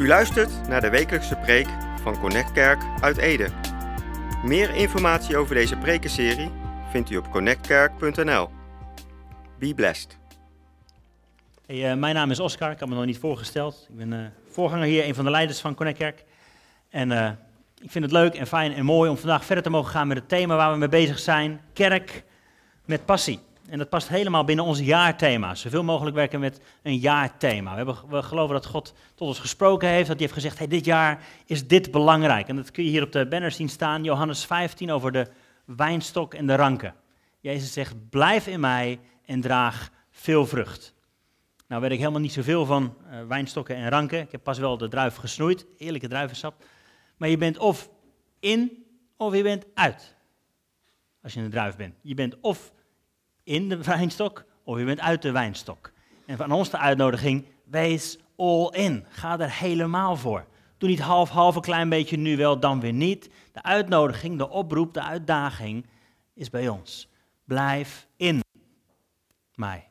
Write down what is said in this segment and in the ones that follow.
U luistert naar de wekelijkse preek van Connect Kerk uit Ede. Meer informatie over deze prekenserie vindt u op connectkerk.nl. Be blessed. Eh, mijn naam is Oscar, ik had me nog niet voorgesteld. Ik ben eh, voorganger hier, een van de leiders van Connect Kerk. En eh, ik vind het leuk en fijn en mooi om vandaag verder te mogen gaan met het thema waar we mee bezig zijn. Kerk met passie. En dat past helemaal binnen ons jaarthema. Zoveel mogelijk werken met een jaarthema. We, hebben, we geloven dat God tot ons gesproken heeft. Dat hij heeft gezegd, hey, dit jaar is dit belangrijk. En dat kun je hier op de banner zien staan. Johannes 15 over de wijnstok en de ranken. Jezus zegt, blijf in mij en draag veel vrucht. Nou weet ik helemaal niet zoveel van uh, wijnstokken en ranken. Ik heb pas wel de druif gesnoeid. Eerlijke druivensap. Maar je bent of in of je bent uit. Als je een druif bent. Je bent of in de wijnstok of je bent uit de wijnstok. En van ons de uitnodiging, wees all in. Ga er helemaal voor. Doe niet half-half een klein beetje nu wel, dan weer niet. De uitnodiging, de oproep, de uitdaging is bij ons. Blijf in mij,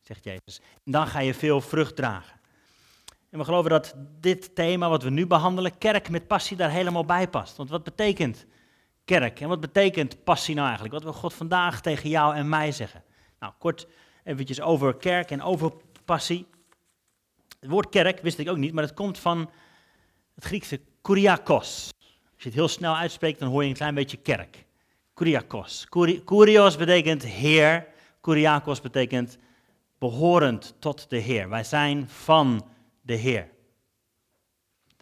zegt Jezus. En dan ga je veel vrucht dragen. En we geloven dat dit thema wat we nu behandelen, kerk met passie, daar helemaal bij past. Want wat betekent kerk. En wat betekent passie nou eigenlijk? Wat wil God vandaag tegen jou en mij zeggen? Nou, kort eventjes over kerk en over passie. Het woord kerk wist ik ook niet, maar het komt van het Griekse kuriakos. Als je het heel snel uitspreekt, dan hoor je een klein beetje kerk. Kuriakos. Kurios betekent heer. Kuriakos betekent behorend tot de Heer. Wij zijn van de Heer.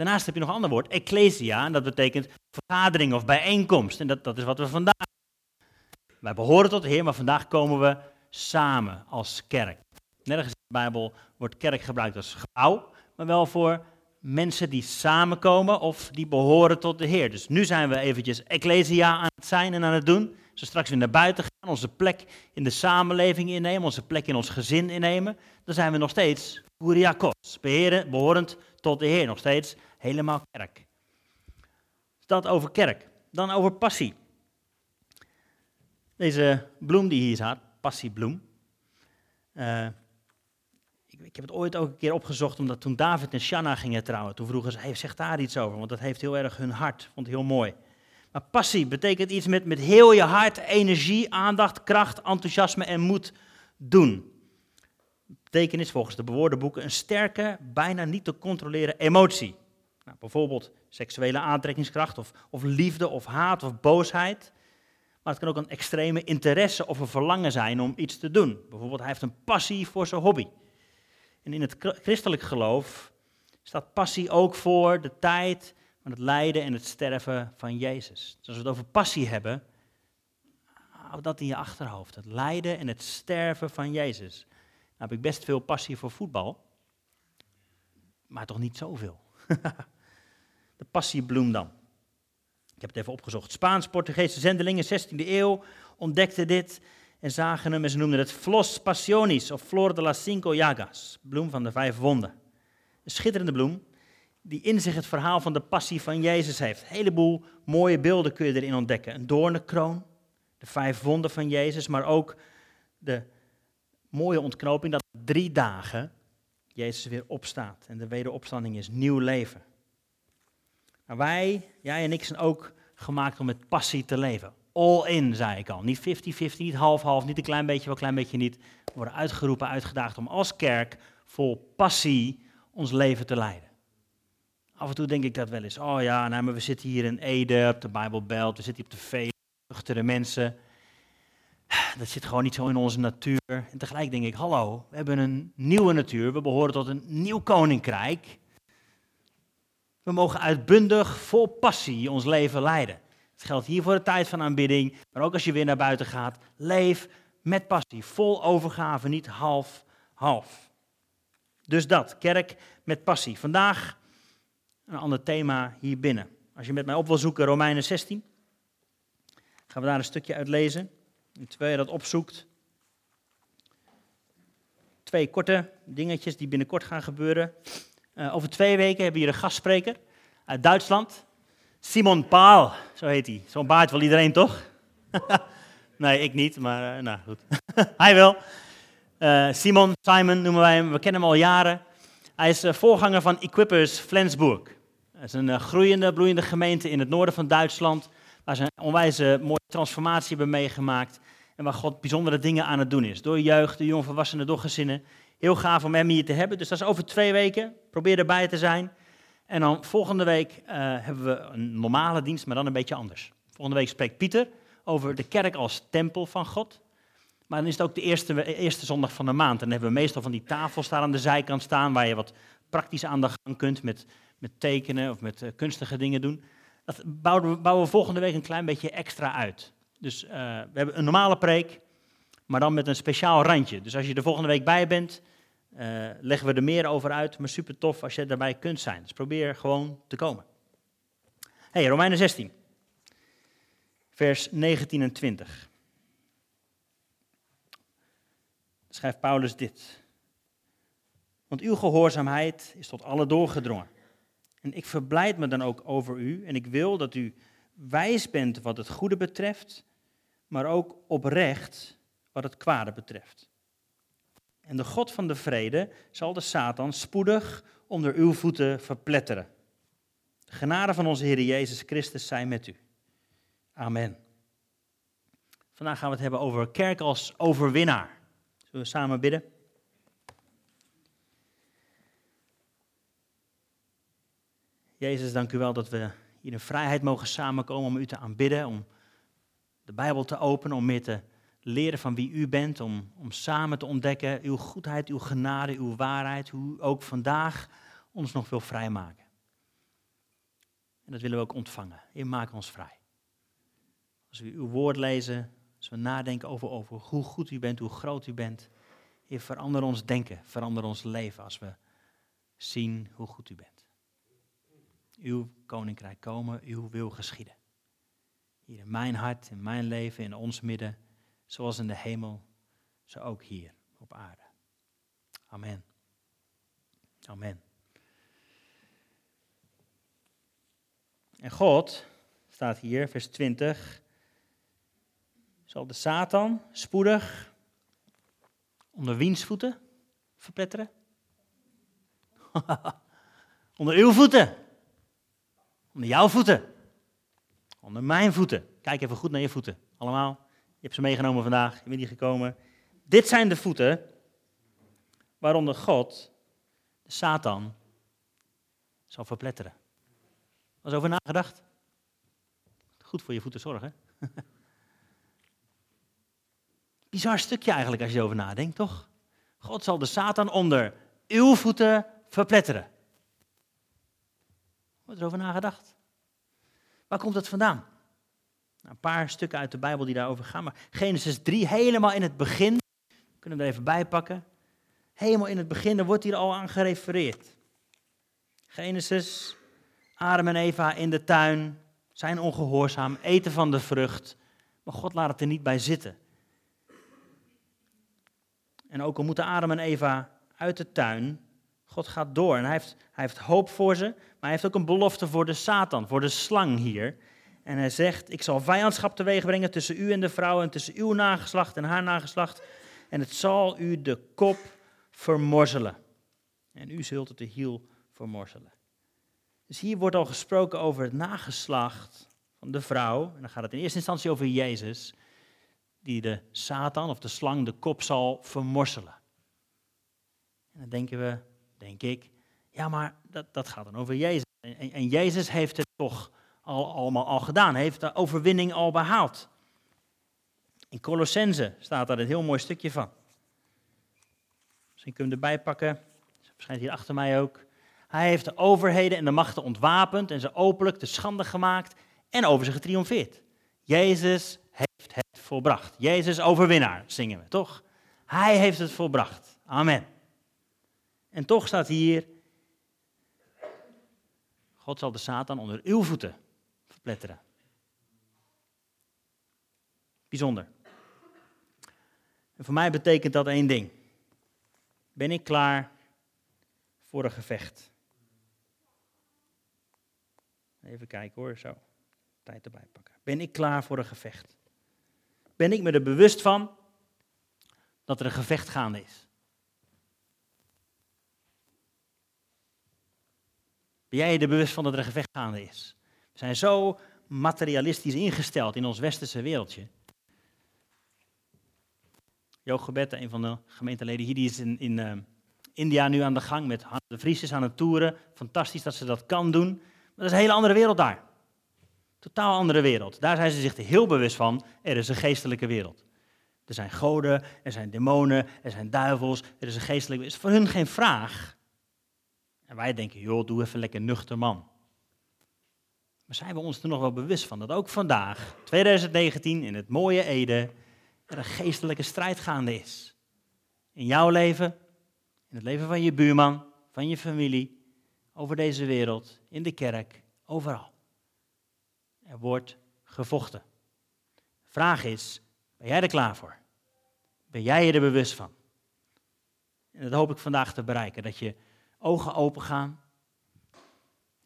Daarnaast heb je nog een ander woord, ecclesia, en dat betekent vergadering of bijeenkomst. En dat, dat is wat we vandaag Wij behoren tot de Heer, maar vandaag komen we samen als kerk. Nergens in de Bijbel wordt kerk gebruikt als gebouw, maar wel voor mensen die samenkomen of die behoren tot de Heer. Dus nu zijn we eventjes ecclesia aan het zijn en aan het doen. Zo straks weer naar buiten gaan, onze plek in de samenleving innemen, onze plek in ons gezin innemen. Dan zijn we nog steeds kuriakos, behorend tot de Heer. Nog steeds helemaal kerk. Dat over kerk. Dan over passie. Deze bloem die hier staat, passiebloem. Uh, ik, ik, heb het ooit ook een keer opgezocht, omdat toen David en Shanna gingen trouwen, toen vroegen ze, hey, zeg daar iets over, want dat heeft heel erg hun hart. Vond ik heel mooi. Maar passie betekent iets met, met heel je hart, energie, aandacht, kracht, enthousiasme en moed doen. Betekenis volgens de bewoordenboeken een sterke, bijna niet te controleren emotie. Nou, bijvoorbeeld seksuele aantrekkingskracht of, of liefde of haat of boosheid. Maar het kan ook een extreme interesse of een verlangen zijn om iets te doen. Bijvoorbeeld hij heeft een passie voor zijn hobby. En in het christelijk geloof staat passie ook voor de tijd van het lijden en het sterven van Jezus. Dus als we het over passie hebben, hou dat in je achterhoofd. Het lijden en het sterven van Jezus. Nou heb ik best veel passie voor voetbal, maar toch niet zoveel. de passiebloem dan. Ik heb het even opgezocht. Spaans-Portugese zendelingen, 16e eeuw, ontdekten dit en zagen hem en ze noemden het Flos Passionis of Flor de las Cinco Llagas, bloem van de vijf wonden. Een schitterende bloem die in zich het verhaal van de passie van Jezus heeft. Een heleboel mooie beelden kun je erin ontdekken. Een doornenkroon, de vijf wonden van Jezus, maar ook de mooie ontknoping dat drie dagen Jezus weer opstaat. En de wederopstanding is nieuw leven. Maar wij, jij en ik, zijn ook gemaakt om met passie te leven. All in, zei ik al. Niet 50-50, niet half-half, niet een klein beetje, wel een klein beetje niet. We worden uitgeroepen, uitgedaagd om als kerk vol passie ons leven te leiden. Af en toe denk ik dat wel eens. Oh ja, nou, maar we zitten hier in Ede op de Bijbelbelt, we zitten hier op de vee, de mensen. Dat zit gewoon niet zo in onze natuur. En tegelijk denk ik, hallo, we hebben een nieuwe natuur, we behoren tot een nieuw koninkrijk. We mogen uitbundig, vol passie ons leven leiden. Het geldt hier voor de tijd van aanbidding, maar ook als je weer naar buiten gaat. Leef met passie, vol overgave, niet half-half. Dus dat, kerk met passie. Vandaag een ander thema hier binnen. Als je met mij op wil zoeken, Romeinen 16, gaan we daar een stukje uit lezen. En terwijl je dat opzoekt, twee korte dingetjes die binnenkort gaan gebeuren. Uh, over twee weken hebben we hier een gastspreker uit Duitsland. Simon Paal, zo heet hij. Zo'n baard wil iedereen toch? nee, ik niet, maar uh, nou goed. hij wel. Uh, Simon, Simon noemen wij hem, we kennen hem al jaren. Hij is voorganger van Equippers Flensburg. Dat is een uh, groeiende, bloeiende gemeente in het noorden van Duitsland, waar ze een onwijze mooie transformatie hebben meegemaakt en waar God bijzondere dingen aan het doen is. Door jeugd, de jongvolwassenen, door gezinnen. Heel gaaf om hem hier te hebben. Dus dat is over twee weken. Probeer erbij te zijn. En dan volgende week uh, hebben we een normale dienst, maar dan een beetje anders. Volgende week spreekt Pieter over de kerk als tempel van God. Maar dan is het ook de eerste, eerste zondag van de maand. En dan hebben we meestal van die tafels daar aan de zijkant staan, waar je wat praktisch aan de gang kunt met, met tekenen of met uh, kunstige dingen doen. Dat bouwen we, bouwen we volgende week een klein beetje extra uit. Dus uh, we hebben een normale preek, maar dan met een speciaal randje. Dus als je er volgende week bij bent, uh, leggen we er meer over uit. Maar super tof als je daarbij kunt zijn. Dus probeer gewoon te komen. Hey, Romeinen 16, vers 19 en 20. Schrijft Paulus dit. Want uw gehoorzaamheid is tot alle doorgedrongen. En ik verblijd me dan ook over u en ik wil dat u wijs bent wat het goede betreft, maar ook oprecht wat het kwade betreft. En de God van de vrede zal de Satan spoedig onder uw voeten verpletteren. De genade van onze Heer Jezus Christus zij met u. Amen. Vandaag gaan we het hebben over kerk als overwinnaar. Zullen we samen bidden? Jezus, dank u wel dat we hier in vrijheid mogen samenkomen om u te aanbidden, om de Bijbel te openen, om meer te leren van wie u bent, om, om samen te ontdekken uw goedheid, uw genade, uw waarheid, hoe u ook vandaag ons nog wil vrijmaken. En dat willen we ook ontvangen. Heer, maak ons vrij. Als we uw woord lezen, als we nadenken over, over hoe goed u bent, hoe groot u bent, Heer, verander ons denken, verander ons leven als we zien hoe goed u bent. Uw koninkrijk komen, uw wil geschieden. Hier in mijn hart, in mijn leven, in ons midden zoals in de hemel, zo ook hier op aarde. Amen. Amen. En God, staat hier, vers 20, zal de Satan spoedig onder wiens voeten verpletteren? onder uw voeten. Onder jouw voeten. Onder mijn voeten. Kijk even goed naar je voeten. Allemaal. Je hebt ze meegenomen vandaag, je bent hier gekomen. Dit zijn de voeten waaronder God, de Satan, zal verpletteren. Was over nagedacht? Goed voor je voeten zorgen. Bizar stukje eigenlijk als je erover nadenkt, toch? God zal de Satan onder uw voeten verpletteren. Wordt er over nagedacht? Waar komt het vandaan? Nou, een paar stukken uit de Bijbel die daarover gaan. Maar Genesis 3, helemaal in het begin. Kunnen we er even bij pakken. Helemaal in het begin, daar wordt hier al aan gerefereerd. Genesis, Adam en Eva in de tuin, zijn ongehoorzaam, eten van de vrucht. Maar God laat het er niet bij zitten. En ook al moeten Adam en Eva uit de tuin, God gaat door en hij heeft, hij heeft hoop voor ze, hij heeft ook een belofte voor de Satan, voor de slang hier. En hij zegt, ik zal vijandschap teweeg brengen tussen u en de vrouw en tussen uw nageslacht en haar nageslacht. En het zal u de kop vermorzelen. En u zult het de hiel vermorzelen. Dus hier wordt al gesproken over het nageslacht van de vrouw. En dan gaat het in eerste instantie over Jezus, die de Satan of de slang de kop zal vermorzelen. En dan denken we, denk ik, ja maar dat, dat gaat dan over Jezus. En, Jezus heeft het toch al, allemaal al gedaan, heeft de overwinning al behaald. In Colossense staat daar een heel mooi stukje van. Misschien kunnen we erbij pakken, verschijnt hier achter mij ook. Hij heeft de overheden en de machten ontwapend en ze openlijk te schande gemaakt en over ze getriomfeerd. Jezus heeft het volbracht. Jezus overwinnaar, zingen we, toch? Hij heeft het volbracht. Amen. En toch staat hier, God zal de Satan onder uw voeten verpletteren. Bijzonder. En voor mij betekent dat één ding. Ben ik klaar voor een gevecht? Even kijken hoor, zo. Tijd erbij pakken. Ben ik klaar voor een gevecht? Ben ik me er bewust van dat er een gevecht gaande is? Ben jij je er bewust van dat er een gevecht gaande is? We zijn zo materialistisch ingesteld in ons westerse wereldje. Joog Gebed, een van de gemeenteleden hier, die is in, in uh, India nu aan de gang met de Vries is aan het toeren. Fantastisch dat ze dat kan doen. Maar dat is een hele andere wereld daar. Totaal andere wereld. Daar zijn ze zich heel bewust van, er is een geestelijke wereld. Er zijn goden, er zijn demonen, er zijn duivels, er is een geestelijke wereld. Het is voor hun geen vraag. En wij denken, joh, doe even lekker nuchter man. Maar zijn we ons er nog wel bewust van dat ook vandaag, 2019, in het mooie Ede, er een geestelijke strijd gaande is? In jouw leven, in het leven van je buurman, van je familie, over deze wereld, in de kerk, overal. Er wordt gevochten. De vraag is, ben jij er klaar voor? Ben jij je er bewust van? En dat hoop ik vandaag te bereiken, dat je ogen open gaan,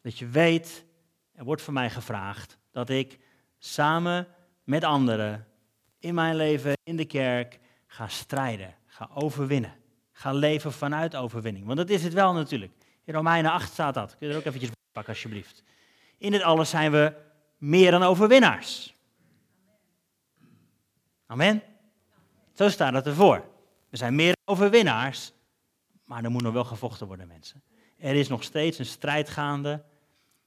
dat je weet, er wordt van mij gevraagd dat ik samen met anderen in mijn leven, in de kerk, ga strijden, ga overwinnen. Ga leven vanuit overwinning. Want dat is het wel natuurlijk. In Romeinen 8 staat dat. Kun je er ook eventjes pakken alsjeblieft. In dit alles zijn we meer dan overwinnaars. Amen. Zo staat het ervoor. We zijn meer overwinnaars, maar er moet nog wel gevochten worden, mensen. Er is nog steeds een strijd gaande.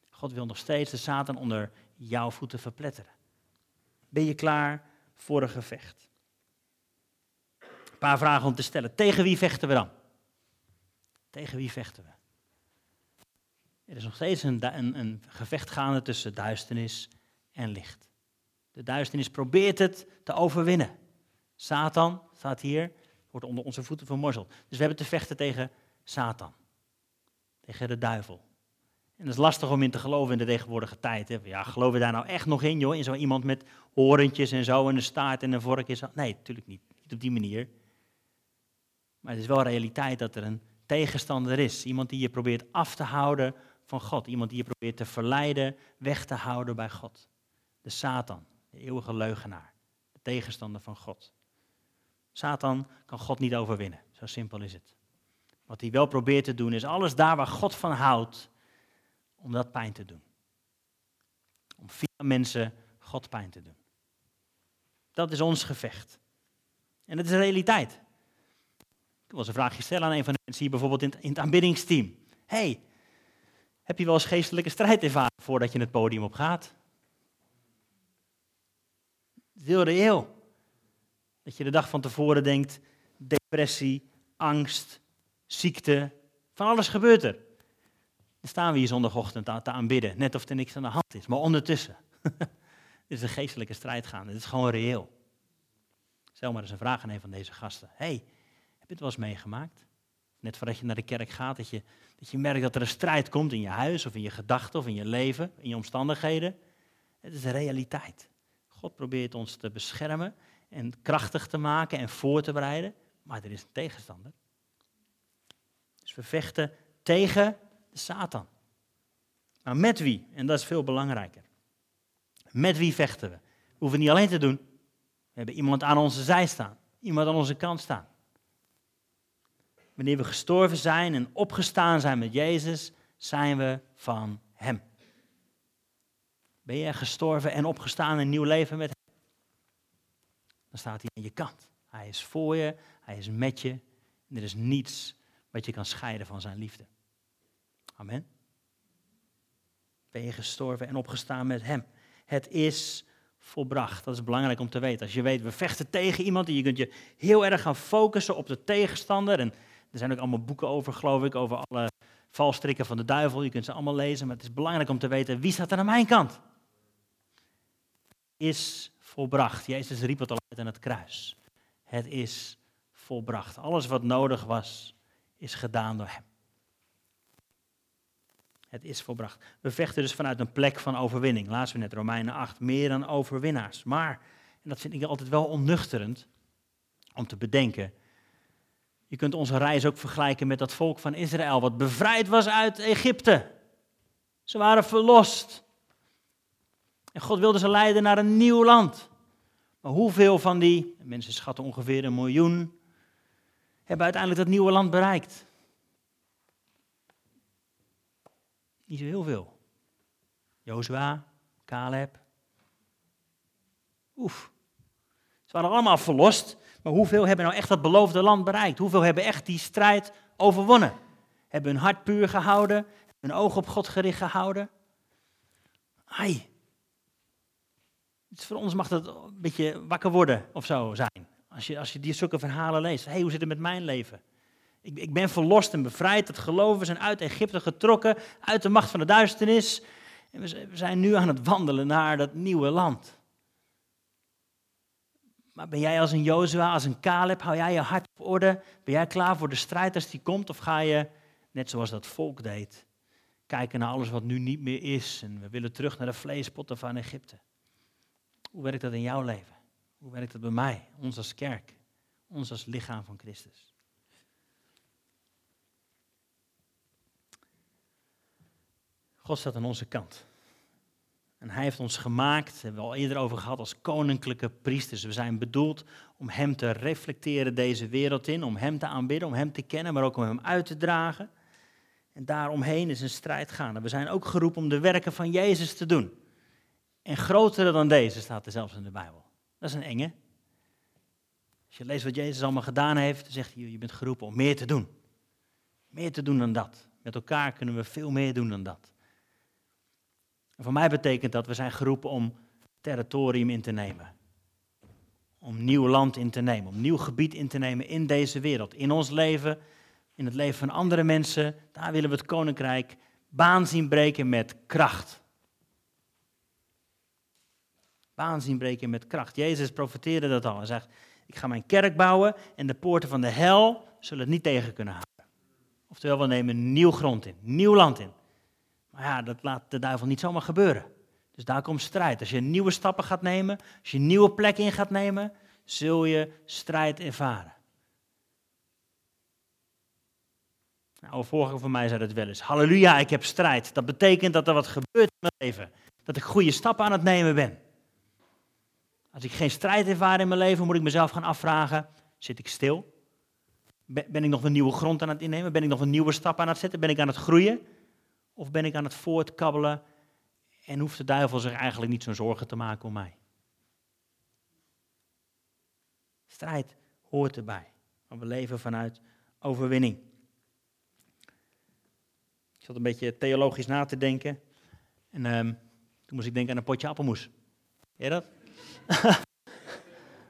God wil nog steeds de Satan onder jouw voeten verpletteren. Ben je klaar voor een gevecht? Een paar vragen om te stellen. Tegen wie vechten we dan? Tegen wie vechten we? Er is nog steeds een, een, een gevecht gaande tussen duisternis en licht. De duisternis probeert het te overwinnen. Satan staat hier, wordt onder onze voeten vermorzeld. Dus we hebben te vechten tegen Satan. Tegen de duivel. En dat is lastig om in te geloven in de tegenwoordige tijd. Hè. Ja, geloven we daar nou echt nog in, joh? In zo iemand met horentjes en zo en een staart en een vork? Nee, natuurlijk niet. Niet op die manier. Maar het is wel realiteit dat er een tegenstander is. Iemand die je probeert af te houden van God. Iemand die je probeert te verleiden, weg te houden bij God. De Satan, de eeuwige leugenaar. De tegenstander van God. Satan kan God niet overwinnen. Zo simpel is het. Wat hij wel probeert te doen is alles daar waar God van houdt, om dat pijn te doen. Om via mensen God pijn te doen. Dat is ons gevecht. En dat is de realiteit. Ik wil een vraagje stellen aan een van de mensen hier bijvoorbeeld in het, in het aanbiddingsteam. hey, heb je wel eens geestelijke strijd ervaren voordat je het podium op gaat? Het is heel reëel. Dat je de dag van tevoren denkt, depressie, angst, ziekte, van alles gebeurt er. Dan staan we hier zondagochtend te aanbidden, net of er niks aan de hand is. Maar ondertussen is een geestelijke strijd gaande. Het is gewoon reëel. Stel maar eens een vraag aan een van deze gasten. hey, heb je het wel eens meegemaakt? Net voordat je naar de kerk gaat, dat je, dat je merkt dat er een strijd komt in je huis of in je gedachten of in je leven, in je omstandigheden. Het is een realiteit. God probeert ons te beschermen en krachtig te maken en voor te bereiden, maar er is een tegenstander. Dus we vechten tegen de Satan. Maar met wie? En dat is veel belangrijker. Met wie vechten we? We hoeven niet alleen te doen. We hebben iemand aan onze zij staan, iemand aan onze kant staan. Wanneer we gestorven zijn en opgestaan zijn met Jezus, zijn we van Hem. Ben je gestorven en opgestaan in een nieuw leven met Hem? Dan staat hij aan je kant. Hij is voor je, hij is met je. En er is niets wat je kan scheiden van zijn liefde. Amen. Ben je gestorven en opgestaan met Hem? Het is volbracht. Dat is belangrijk om te weten. Als je weet, we vechten tegen iemand en je kunt je heel erg gaan focussen op de tegenstander. En er zijn ook allemaal boeken over, geloof ik, over alle valstrikken van de duivel. Je kunt ze allemaal lezen, maar het is belangrijk om te weten wie staat er aan mijn kant. Is volbracht. Jezus riep het al uit aan het kruis. Het is volbracht. Alles wat nodig was, is gedaan door Hem. Het is volbracht. We vechten dus vanuit een plek van overwinning. Laatst we net Romeinen 8, meer dan overwinnaars. Maar, en dat vind ik altijd wel onnuchterend om te bedenken, je kunt onze reis ook vergelijken met dat volk van Israël, wat bevrijd was uit Egypte. Ze waren verlost. En God wilde ze leiden naar een nieuw land. Maar hoeveel van die, mensen schatten ongeveer een miljoen, hebben uiteindelijk dat nieuwe land bereikt? Niet zo heel veel. Jozua, Caleb. Oef. Ze waren allemaal verlost, maar hoeveel hebben nou echt dat beloofde land bereikt? Hoeveel hebben echt die strijd overwonnen? Hebben hun hart puur gehouden? Hun oog op God gericht gehouden? Ai. Voor ons mag dat een beetje wakker worden of zo zijn. Als je, als je die zulke verhalen leest. Hey, hoe zit het met mijn leven? Ik, ik ben verlost en bevrijd. Dat geloven we zijn uit Egypte getrokken. Uit de macht van de duisternis. En we zijn nu aan het wandelen naar dat nieuwe land. Maar ben jij als een Jozua, als een Caleb, hou jij je hart op orde? Ben jij klaar voor de strijd als die komt? Of ga je, net zoals dat volk deed, kijken naar alles wat nu niet meer is en we willen terug naar de vleespotten van Egypte? Hoe werkt dat in jouw leven? Hoe werkt dat bij mij, ons als kerk, ons als lichaam van Christus? God staat aan onze kant. En hij heeft ons gemaakt, daar hebben we al eerder over gehad, als koninklijke priesters. We zijn bedoeld om hem te reflecteren deze wereld in, om hem te aanbidden, om hem te kennen, maar ook om hem uit te dragen. En daaromheen is een strijd gaande. We zijn ook geroepen om de werken van Jezus te doen. En grotere dan deze staat er zelfs in de Bijbel. Dat is een enge. Als je leest wat Jezus allemaal gedaan heeft, dan zegt hij, je bent geroepen om meer te doen. Meer te doen dan dat. Met elkaar kunnen we veel meer doen dan dat. En voor mij betekent dat we zijn geroepen om territorium in te nemen. Om nieuw land in te nemen, om nieuw gebied in te nemen in deze wereld. In ons leven, in het leven van andere mensen. Daar willen we het koninkrijk baan zien breken met kracht. Baan zien breken met kracht. Jezus profeteerde dat al. Hij zegt, ik ga mijn kerk bouwen en de poorten van de hel zullen het niet tegen kunnen houden. Oftewel, we nemen nieuw grond in, nieuw land in. Maar ja, dat laat de duivel niet zomaar gebeuren. Dus daar komt strijd. Als je nieuwe stappen gaat nemen, als je nieuwe plek in gaat nemen, zul je strijd ervaren. Nou, een vorige van mij zei het wel eens. Halleluja, ik heb strijd. Dat betekent dat er wat gebeurt in mijn leven. Dat ik goede stappen aan het nemen ben. Als ik geen strijd ervaar in mijn leven, moet ik mezelf gaan afvragen: zit ik stil? Ben ik nog een nieuwe grond aan het innemen? Ben ik nog een nieuwe stap aan het zetten? Ben ik aan het groeien? Of ben ik aan het voortkabbelen en hoeft de duivel zich eigenlijk niet zo'n zorgen te maken om mij? Strijd hoort erbij. Want we leven vanuit overwinning. Ik zat een beetje theologisch na te denken. En um, toen moest ik denken aan een potje appelmoes. Ken je dat?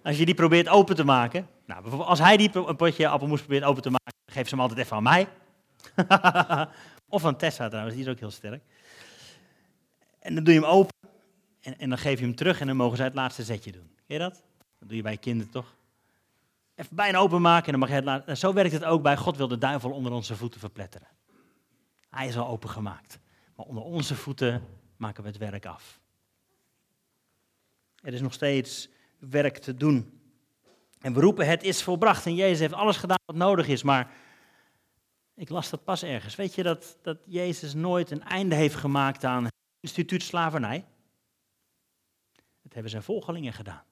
als je die probeert open te maken. Nou, als hij die een potje appelmoes probeert open te maken, geeft ze hem altijd even aan mij. Of van Tessa trouwens, die is ook heel sterk. En dan doe je hem open en, en dan geef je hem terug en dan mogen zij het laatste zetje doen. Ken je dat? Dat doe je bij kinderen toch? Even bijna openmaken en dan mag je het laten. Zo werkt het ook bij God wil de duivel onder onze voeten verpletteren. Hij is al opengemaakt. Maar onder onze voeten maken we het werk af. Er is nog steeds werk te doen. En we roepen het is volbracht. En Jezus heeft alles gedaan wat nodig is. Maar ik las dat pas ergens. Weet je dat, dat Jezus nooit een einde heeft gemaakt aan het instituut slavernij? Dat hebben zijn volgelingen gedaan.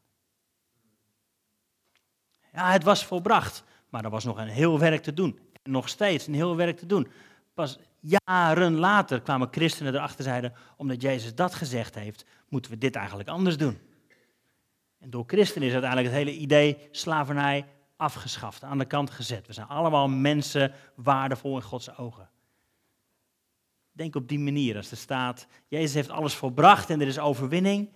Ja, het was volbracht, maar er was nog een heel werk te doen. En nog steeds een heel werk te doen. Pas jaren later kwamen christenen erachter zeiden, omdat Jezus dat gezegd heeft, moeten we dit eigenlijk anders doen. Door christenen is uiteindelijk het hele idee slavernij afgeschaft, aan de kant gezet. We zijn allemaal mensen waardevol in Gods ogen. Denk op die manier, als er staat, Jezus heeft alles volbracht en er is overwinning,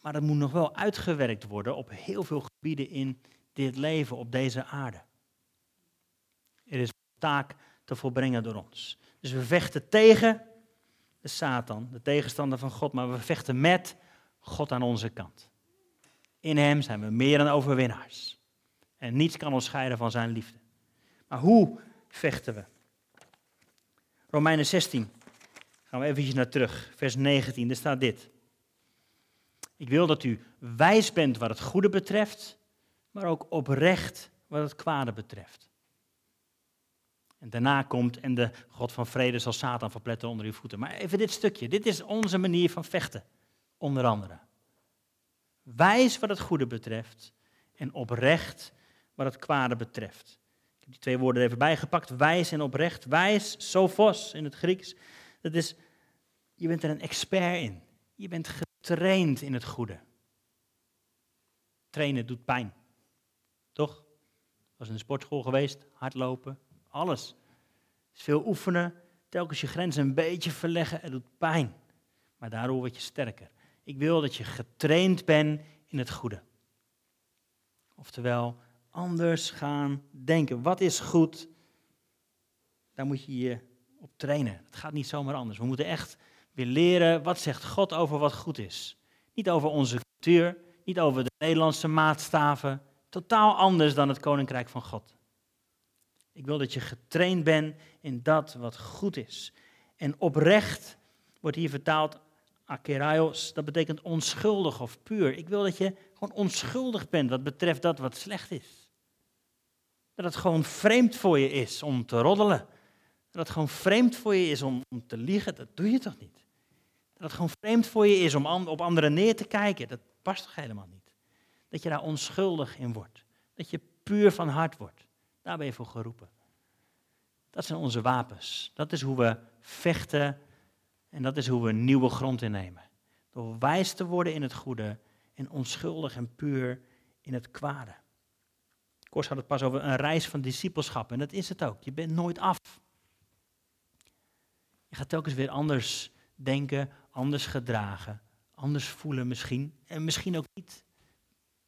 maar dat moet nog wel uitgewerkt worden op heel veel gebieden in dit leven, op deze aarde. Er is taak te volbrengen door ons. Dus we vechten tegen de Satan, de tegenstander van God, maar we vechten met God aan onze kant. In Hem zijn we meer dan overwinnaars. En niets kan ons scheiden van zijn liefde. Maar hoe vechten we? Romeinen 16. Gaan we eventjes naar terug. Vers 19, daar staat dit. Ik wil dat u wijs bent wat het goede betreft, maar ook oprecht wat het kwade betreft. En daarna komt, en de God van vrede zal Satan verpletteren onder uw voeten. Maar even dit stukje, dit is onze manier van vechten, onder andere. Wijs wat het goede betreft en oprecht wat het kwade betreft. Ik heb die twee woorden er even bijgepakt, wijs en oprecht. Wijs, sophos in het Grieks, dat is Je bent er een expert in. Je bent getraind in het goede. Trainen doet pijn. Toch? Was in de sportschool geweest, hardlopen, alles. is veel oefenen, telkens je grenzen een beetje verleggen, het doet pijn. Maar daardoor word je sterker. Ik wil dat je getraind bent in het goede. Oftewel, anders gaan denken. Wat is goed? Daar moet je je op trainen. Het gaat niet zomaar anders. We moeten echt weer leren wat zegt God over wat goed is. Niet over onze cultuur, niet over de Nederlandse maatstaven. Totaal anders dan het koninkrijk van God. Ik wil dat je getraind bent in dat wat goed is. En oprecht wordt hier vertaald akeraios, dat betekent onschuldig of puur. Ik wil dat je gewoon onschuldig bent wat betreft dat wat slecht is. Dat het gewoon vreemd voor je is om te roddelen. Dat het gewoon vreemd voor je is om, om te liegen. Dat doe je toch niet? Dat het gewoon vreemd voor je is om op anderen neer te kijken. Dat past toch helemaal niet? Dat je daar onschuldig in wordt. Dat je puur van hart wordt. Daar ben je voor geroepen. Dat zijn onze wapens. Dat is hoe we vechten en dat is hoe we nieuwe grond innemen. Door wijs te worden in het goede en onschuldig en puur in het kwade. Kors had het pas over een reis van discipelschap en dat is het ook. Je bent nooit af. Je gaat telkens weer anders denken, anders gedragen, anders voelen misschien en misschien ook niet.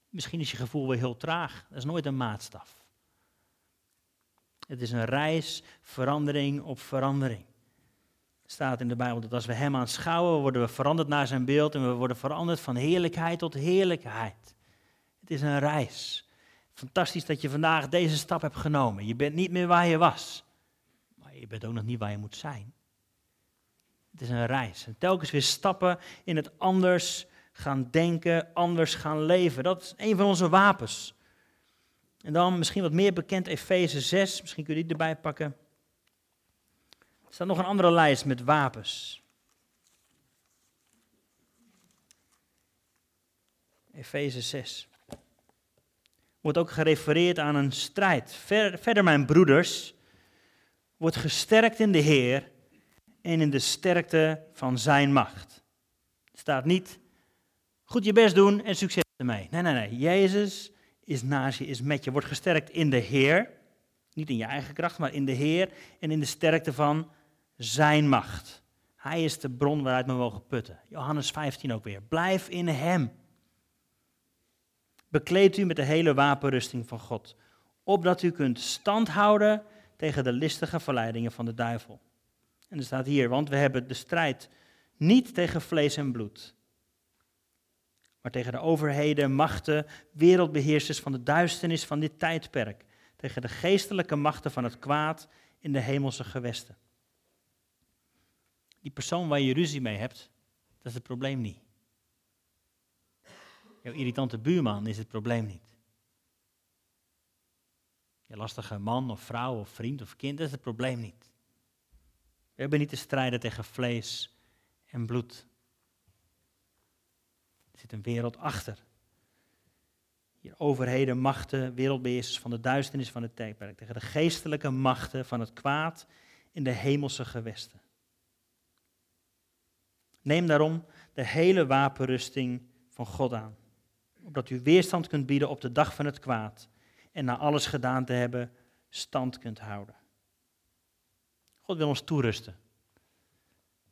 Misschien is je gevoel weer heel traag. Dat is nooit een maatstaf. Het is een reis, verandering op verandering staat in de Bijbel dat als we Hem aanschouwen, worden we veranderd naar Zijn beeld en we worden veranderd van heerlijkheid tot heerlijkheid. Het is een reis. Fantastisch dat je vandaag deze stap hebt genomen. Je bent niet meer waar je was, maar je bent ook nog niet waar je moet zijn. Het is een reis. En telkens weer stappen in het anders gaan denken, anders gaan leven. Dat is een van onze wapens. En dan misschien wat meer bekend Efeze 6, misschien kun je die erbij pakken. Er staat nog een andere lijst met wapens. Efeze 6. Wordt ook gerefereerd aan een strijd. Verder, mijn broeders, wordt gesterkt in de Heer en in de sterkte van zijn macht. Het staat niet, goed je best doen en succes ermee. Nee, nee, nee. Jezus is naast je, is met je. Wordt gesterkt in de Heer. Niet in je eigen kracht, maar in de Heer en in de sterkte van zijn macht. Hij is de bron waaruit we mogen putten. Johannes 15 ook weer. Blijf in hem. Bekleed u met de hele wapenrusting van God, opdat u kunt standhouden tegen de listige verleidingen van de duivel. En er staat hier, want we hebben de strijd niet tegen vlees en bloed, maar tegen de overheden, machten, wereldbeheersers van de duisternis van dit tijdperk, tegen de geestelijke machten van het kwaad in de hemelse gewesten die persoon waar je ruzie mee hebt, dat is het probleem niet. Jouw irritante buurman is het probleem niet. Je lastige man of vrouw of vriend of kind, dat is het probleem niet. We hebben niet te strijden tegen vlees en bloed. Er zit een wereld achter. Hier overheden, machten, wereldbeheersers van de duisternis van het tijdperk. Tegen de geestelijke machten van het kwaad in de hemelse gewesten. Neem daarom de hele wapenrusting van God aan, opdat u weerstand kunt bieden op de dag van het kwaad en na alles gedaan te hebben, stand kunt houden. God wil ons toerusten.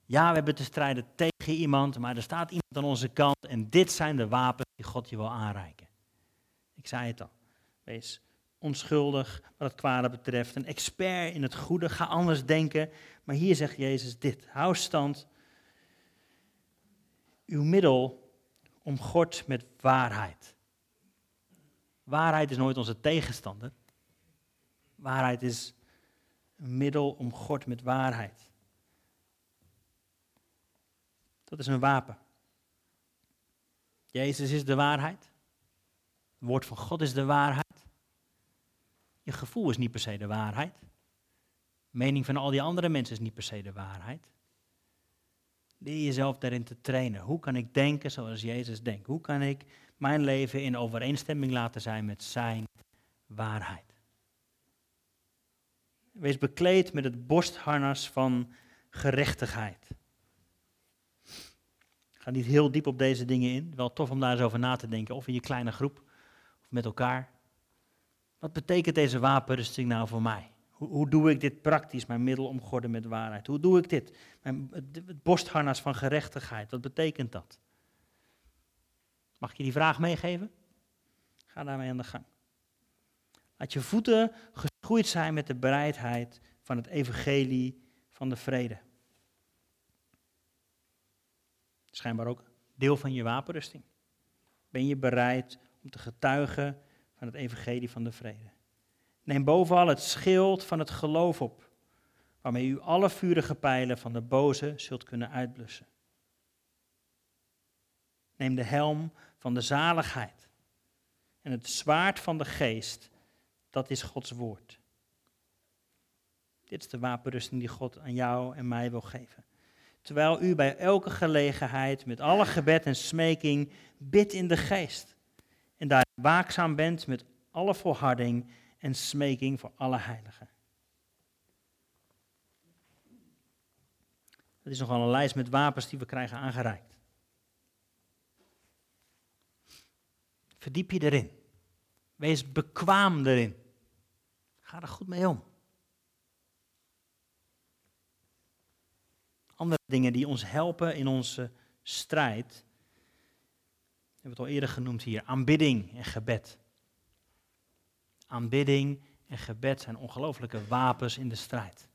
Ja, we hebben te strijden tegen iemand, maar er staat iemand aan onze kant en dit zijn de wapens die God je wil aanreiken. Ik zei het al. Wees onschuldig wat het kwade betreft, een expert in het goede, ga anders denken. Maar hier zegt Jezus dit: hou stand uw middel om God met waarheid. Waarheid is nooit onze tegenstander. Waarheid is een middel om God met waarheid. Dat is een wapen. Jezus is de waarheid. Het woord van God is de waarheid. Je gevoel is niet per se de waarheid. De mening van al die andere mensen is niet per se de waarheid. Leer jezelf daarin te trainen. Hoe kan ik denken zoals Jezus denkt? Hoe kan ik mijn leven in overeenstemming laten zijn met Zijn waarheid? Wees bekleed met het borstharnas van gerechtigheid. Ik ga niet heel diep op deze dingen in. Wel tof om daar eens over na te denken. Of in je kleine groep, of met elkaar. Wat betekent deze wapenrusting nou voor mij? Hoe, doe ik dit praktisch, mijn middel omgorden met waarheid? Hoe doe ik dit? Mijn, het borstharnas van gerechtigheid, wat betekent dat? Mag ik je die vraag meegeven? Ga daarmee aan de gang. Laat je voeten geschoeid zijn met de bereidheid van het evangelie van de vrede. Schijnbaar ook deel van je wapenrusting. Ben je bereid om te getuigen van het evangelie van de vrede? Neem bovenal het schild van het geloof op, waarmee u alle vurige pijlen van de boze zult kunnen uitblussen. Neem de helm van de zaligheid en het zwaard van de geest, dat is Gods woord. Dit is de wapenrusting die God aan jou en mij wil geven. Terwijl u bij elke gelegenheid met alle gebed en smeking bidt in de geest. En daar waakzaam bent met alle volharding en smeking voor alle heiligen. Dat is nogal een lijst met wapens die we krijgen aangereikt. Verdiep je erin. Wees bekwaam erin. Ga er goed mee om. Andere dingen die ons helpen in onze strijd. We hebben het al eerder genoemd hier. Aanbidding en gebed. Aanbidding en gebed zijn ongelooflijke wapens in de strijd.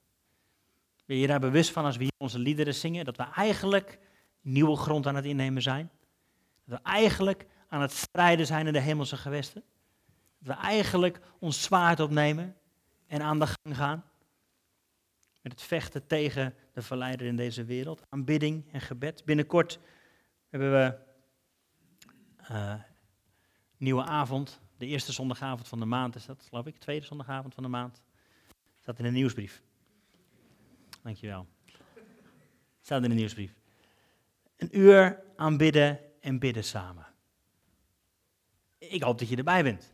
Ben je daar bewust van als we hier onze liederen zingen, dat we eigenlijk nieuwe grond aan het innemen zijn? Dat we eigenlijk aan het strijden zijn in de hemelse gewesten? Dat we eigenlijk ons zwaard opnemen en aan de gang gaan? Met het vechten tegen de verleider in deze wereld. Aanbidding en gebed. Binnenkort hebben we uh, nieuwe avond de eerste zondagavond van de maand is dat, geloof ik. Tweede zondagavond van de maand. Staat in de nieuwsbrief. Dankjewel. Staat in de nieuwsbrief. Een uur aanbidden en bidden samen. Ik hoop dat je erbij bent.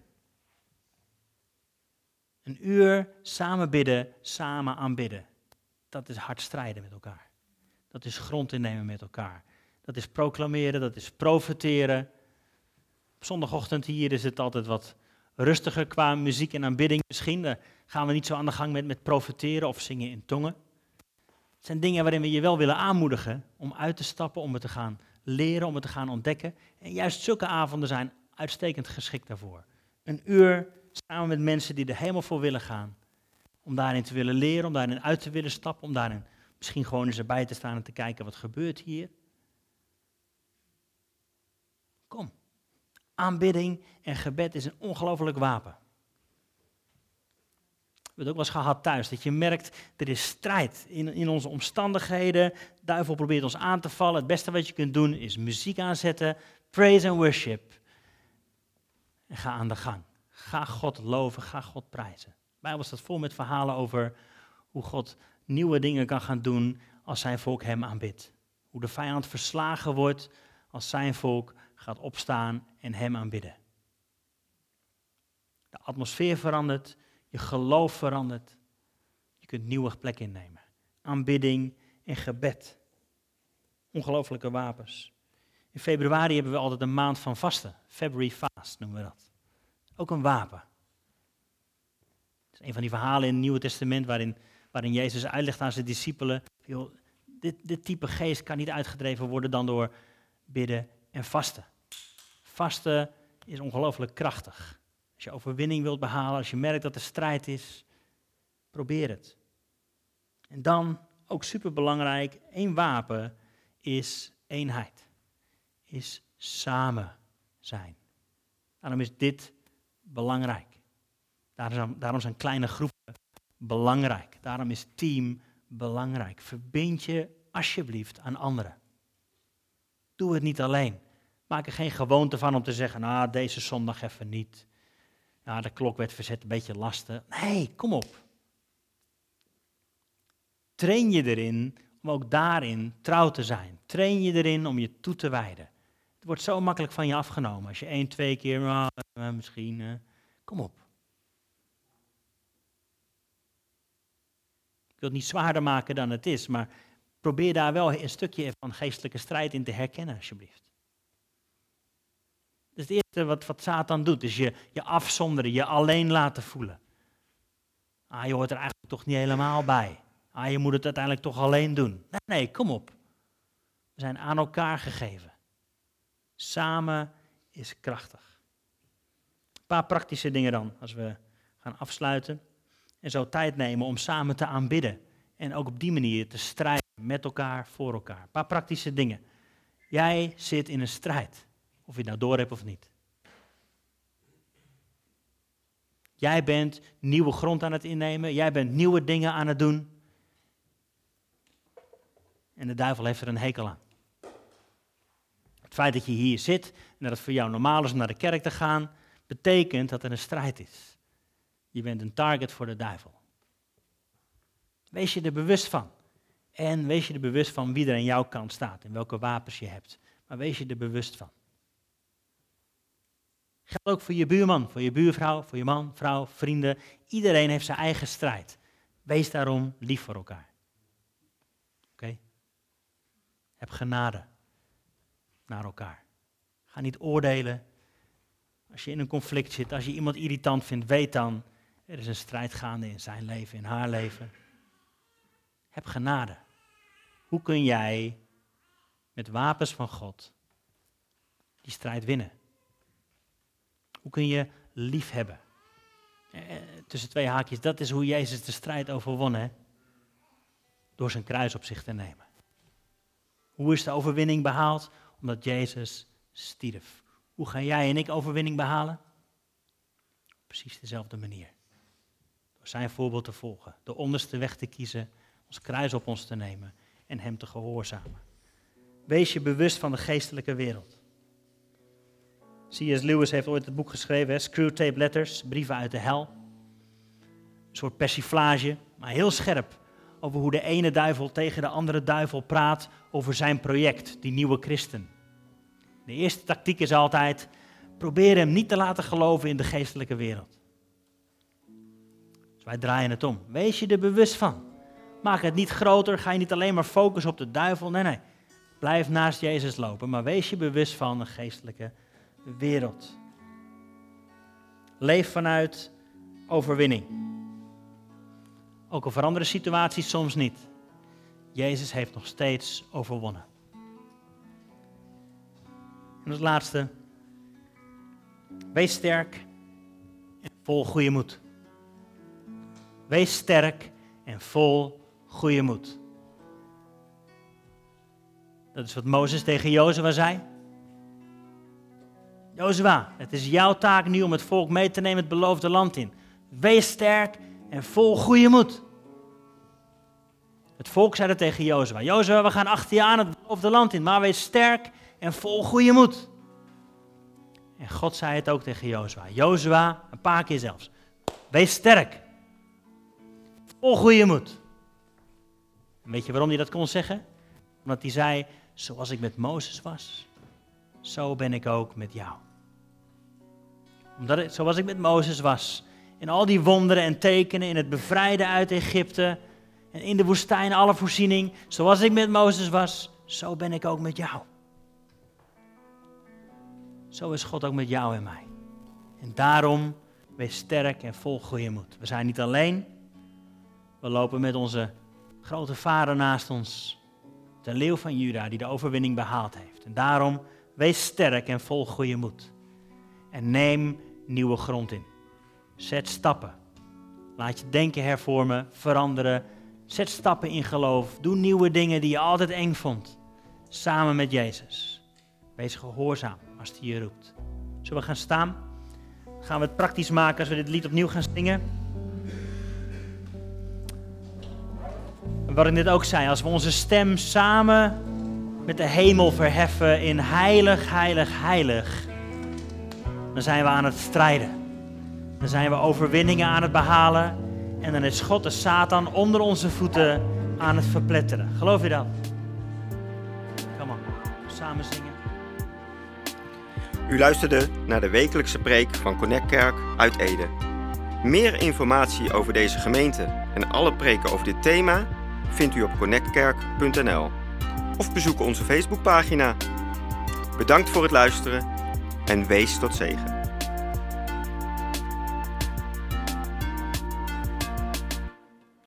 Een uur samen bidden, samen aanbidden. Dat is hard strijden met elkaar. Dat is grond innemen met elkaar. Dat is proclameren, dat is profeteren. Op zondagochtend hier is het altijd wat rustiger qua muziek en aanbidding. Misschien gaan we niet zo aan de gang met, met profeteren of zingen in tongen. Het zijn dingen waarin we je wel willen aanmoedigen om uit te stappen, om het te gaan leren, om het te gaan ontdekken. En juist zulke avonden zijn uitstekend geschikt daarvoor. Een uur samen met mensen die er helemaal voor willen gaan. Om daarin te willen leren, om daarin uit te willen stappen, om daarin misschien gewoon eens erbij te staan en te kijken wat gebeurt hier. Kom. Aanbidding en gebed is een ongelooflijk wapen. We hebben het ook wel eens gehad thuis, dat je merkt, er is strijd in, in onze omstandigheden. De duivel probeert ons aan te vallen. Het beste wat je kunt doen is muziek aanzetten, praise and worship. En ga aan de gang. Ga God loven, ga God prijzen. De Bijbel staat vol met verhalen over hoe God nieuwe dingen kan gaan doen als zijn volk hem aanbidt. Hoe de vijand verslagen wordt als zijn volk gaat opstaan en Hem aanbidden. De atmosfeer verandert, je geloof verandert. Je kunt nieuwe plek innemen. Aanbidding en gebed. Ongelooflijke wapens. In februari hebben we altijd een maand van vasten. February fast noemen we dat. Ook een wapen. Het is een van die verhalen in het Nieuwe Testament waarin, waarin Jezus uitlegt aan zijn discipelen. Dit, dit type geest kan niet uitgedreven worden dan door bidden en vasten. Vasten is ongelooflijk krachtig. Als je overwinning wilt behalen, als je merkt dat er strijd is, probeer het. En dan, ook superbelangrijk, één wapen is eenheid. Is samen zijn. Daarom is dit belangrijk. Daarom, daarom zijn kleine groepen belangrijk. Daarom is team belangrijk. Verbind je alsjeblieft aan anderen. Doe het niet alleen. Maak er geen gewoonte van om te zeggen, nou, deze zondag even niet. Ja, de klok werd verzet, een beetje lasten. Nee, kom op. Train je erin om ook daarin trouw te zijn. Train je erin om je toe te wijden. Het wordt zo makkelijk van je afgenomen. Als je één, twee keer, nou, eh, misschien, uh, kom op. Ik wil het niet zwaarder maken dan het is, maar probeer daar wel een stukje van geestelijke strijd in te herkennen, alsjeblieft. Dus het eerste wat, wat Satan doet, is je, je afzonderen, je alleen laten voelen. Ah, je hoort er eigenlijk toch niet helemaal bij. Ah, je moet het uiteindelijk toch alleen doen. Nee, nee, kom op. We zijn aan elkaar gegeven. Samen is krachtig. Een paar praktische dingen dan, als we gaan afsluiten. En zo tijd nemen om samen te aanbidden. En ook op die manier te strijden met elkaar, voor elkaar. Een paar praktische dingen. Jij zit in een strijd. Of je het nou door hebt of niet. Jij bent nieuwe grond aan het innemen. Jij bent nieuwe dingen aan het doen. En de duivel heeft er een hekel aan. Het feit dat je hier zit en dat het voor jou normaal is om naar de kerk te gaan, betekent dat er een strijd is. Je bent een target voor de duivel. Wees je er bewust van. En wees je er bewust van wie er aan jouw kant staat en welke wapens je hebt. Maar wees je er bewust van. Geldt ook voor je buurman, voor je buurvrouw, voor je man, vrouw, vrienden. Iedereen heeft zijn eigen strijd. Wees daarom lief voor elkaar. Oké? Heb genade naar elkaar. Ga niet oordelen. Als je in een conflict zit, als je iemand irritant vindt, weet dan, er is een strijd gaande in zijn leven, in haar leven. Heb genade. Hoe kun jij met wapens van God die strijd winnen? Hoe kun je lief hebben? Eh, tussen twee haakjes, dat is hoe Jezus de strijd overwonnen. Door zijn kruis op zich te nemen. Hoe is de overwinning behaald? Omdat Jezus stierf. Hoe gaan jij en ik overwinning behalen? Precies dezelfde manier. Door zijn voorbeeld te volgen, de onderste weg te kiezen, ons kruis op ons te nemen en hem te gehoorzamen. Wees je bewust van de geestelijke wereld. C.S. Lewis heeft ooit het boek geschreven, Screwtape Letters, brieven uit de hel. Een soort persiflage, maar heel scherp over hoe de ene duivel tegen de andere duivel praat over zijn project, die nieuwe christen. De eerste tactiek is altijd, probeer hem niet te laten geloven in de geestelijke wereld. Dus wij draaien het om. Wees je er bewust van. Maak het niet groter, ga je niet alleen maar focussen op de duivel. Nee, nee. Blijf naast Jezus lopen, maar wees je bewust van de geestelijke wereld. Leef vanuit overwinning. Ook al veranderen situaties soms niet. Jezus heeft nog steeds overwonnen. En als laatste, wees sterk en vol goede moed. Wees sterk en vol goede moed. Dat is wat Mozes tegen Jozua zei. Jozua, het is jouw taak nu om het volk mee te nemen het beloofde land in. Wees sterk en vol goede moed. Het volk zei dat tegen Jozua. Jozua, we gaan achter je aan het beloofde land in, maar wees sterk en vol goede moed. En God zei het ook tegen Jozua. Jozua, een paar keer zelfs. Wees sterk. Vol goede moed. Weet je waarom hij dat kon zeggen? Omdat hij zei, zoals ik met Mozes was, zo ben ik ook met jou. Omdat zoals ik met Mozes was, in al die wonderen en tekenen, in het bevrijden uit Egypte, en in de woestijn alle voorziening, zoals ik met Mozes was, zo ben ik ook met jou. Zo is God ook met jou en mij. En daarom wees sterk en vol goede moed. We zijn niet alleen. We lopen met onze grote vader naast ons. De leeuw van Juda die de overwinning behaald heeft. En daarom wees sterk en vol goede moed. En neem nieuwe grond in. Zet stappen. Laat je denken hervormen, veranderen. Zet stappen in geloof. Doe nieuwe dingen die je altijd eng vond. Samen met Jezus. Wees gehoorzaam als hij je roept. Zullen we gaan staan? Gaan we het praktisch maken als we dit lied opnieuw gaan zingen? wat ik net ook zei, als we onze stem samen met de hemel verheffen in heilig, heilig, heilig, dan zijn we aan het strijden. Dan zijn we overwinningen aan het behalen en dan is God de Satan onder onze voeten aan het verpletteren. Geloof je dat? Kom op, samen zingen. U luisterde naar de wekelijkse preek van Connect Kerk uit Ede. Meer informatie over deze gemeente en alle preken over dit thema vindt u op connectkerk.nl of bezoek onze Facebookpagina. Bedankt voor het luisteren en wees tot zegen.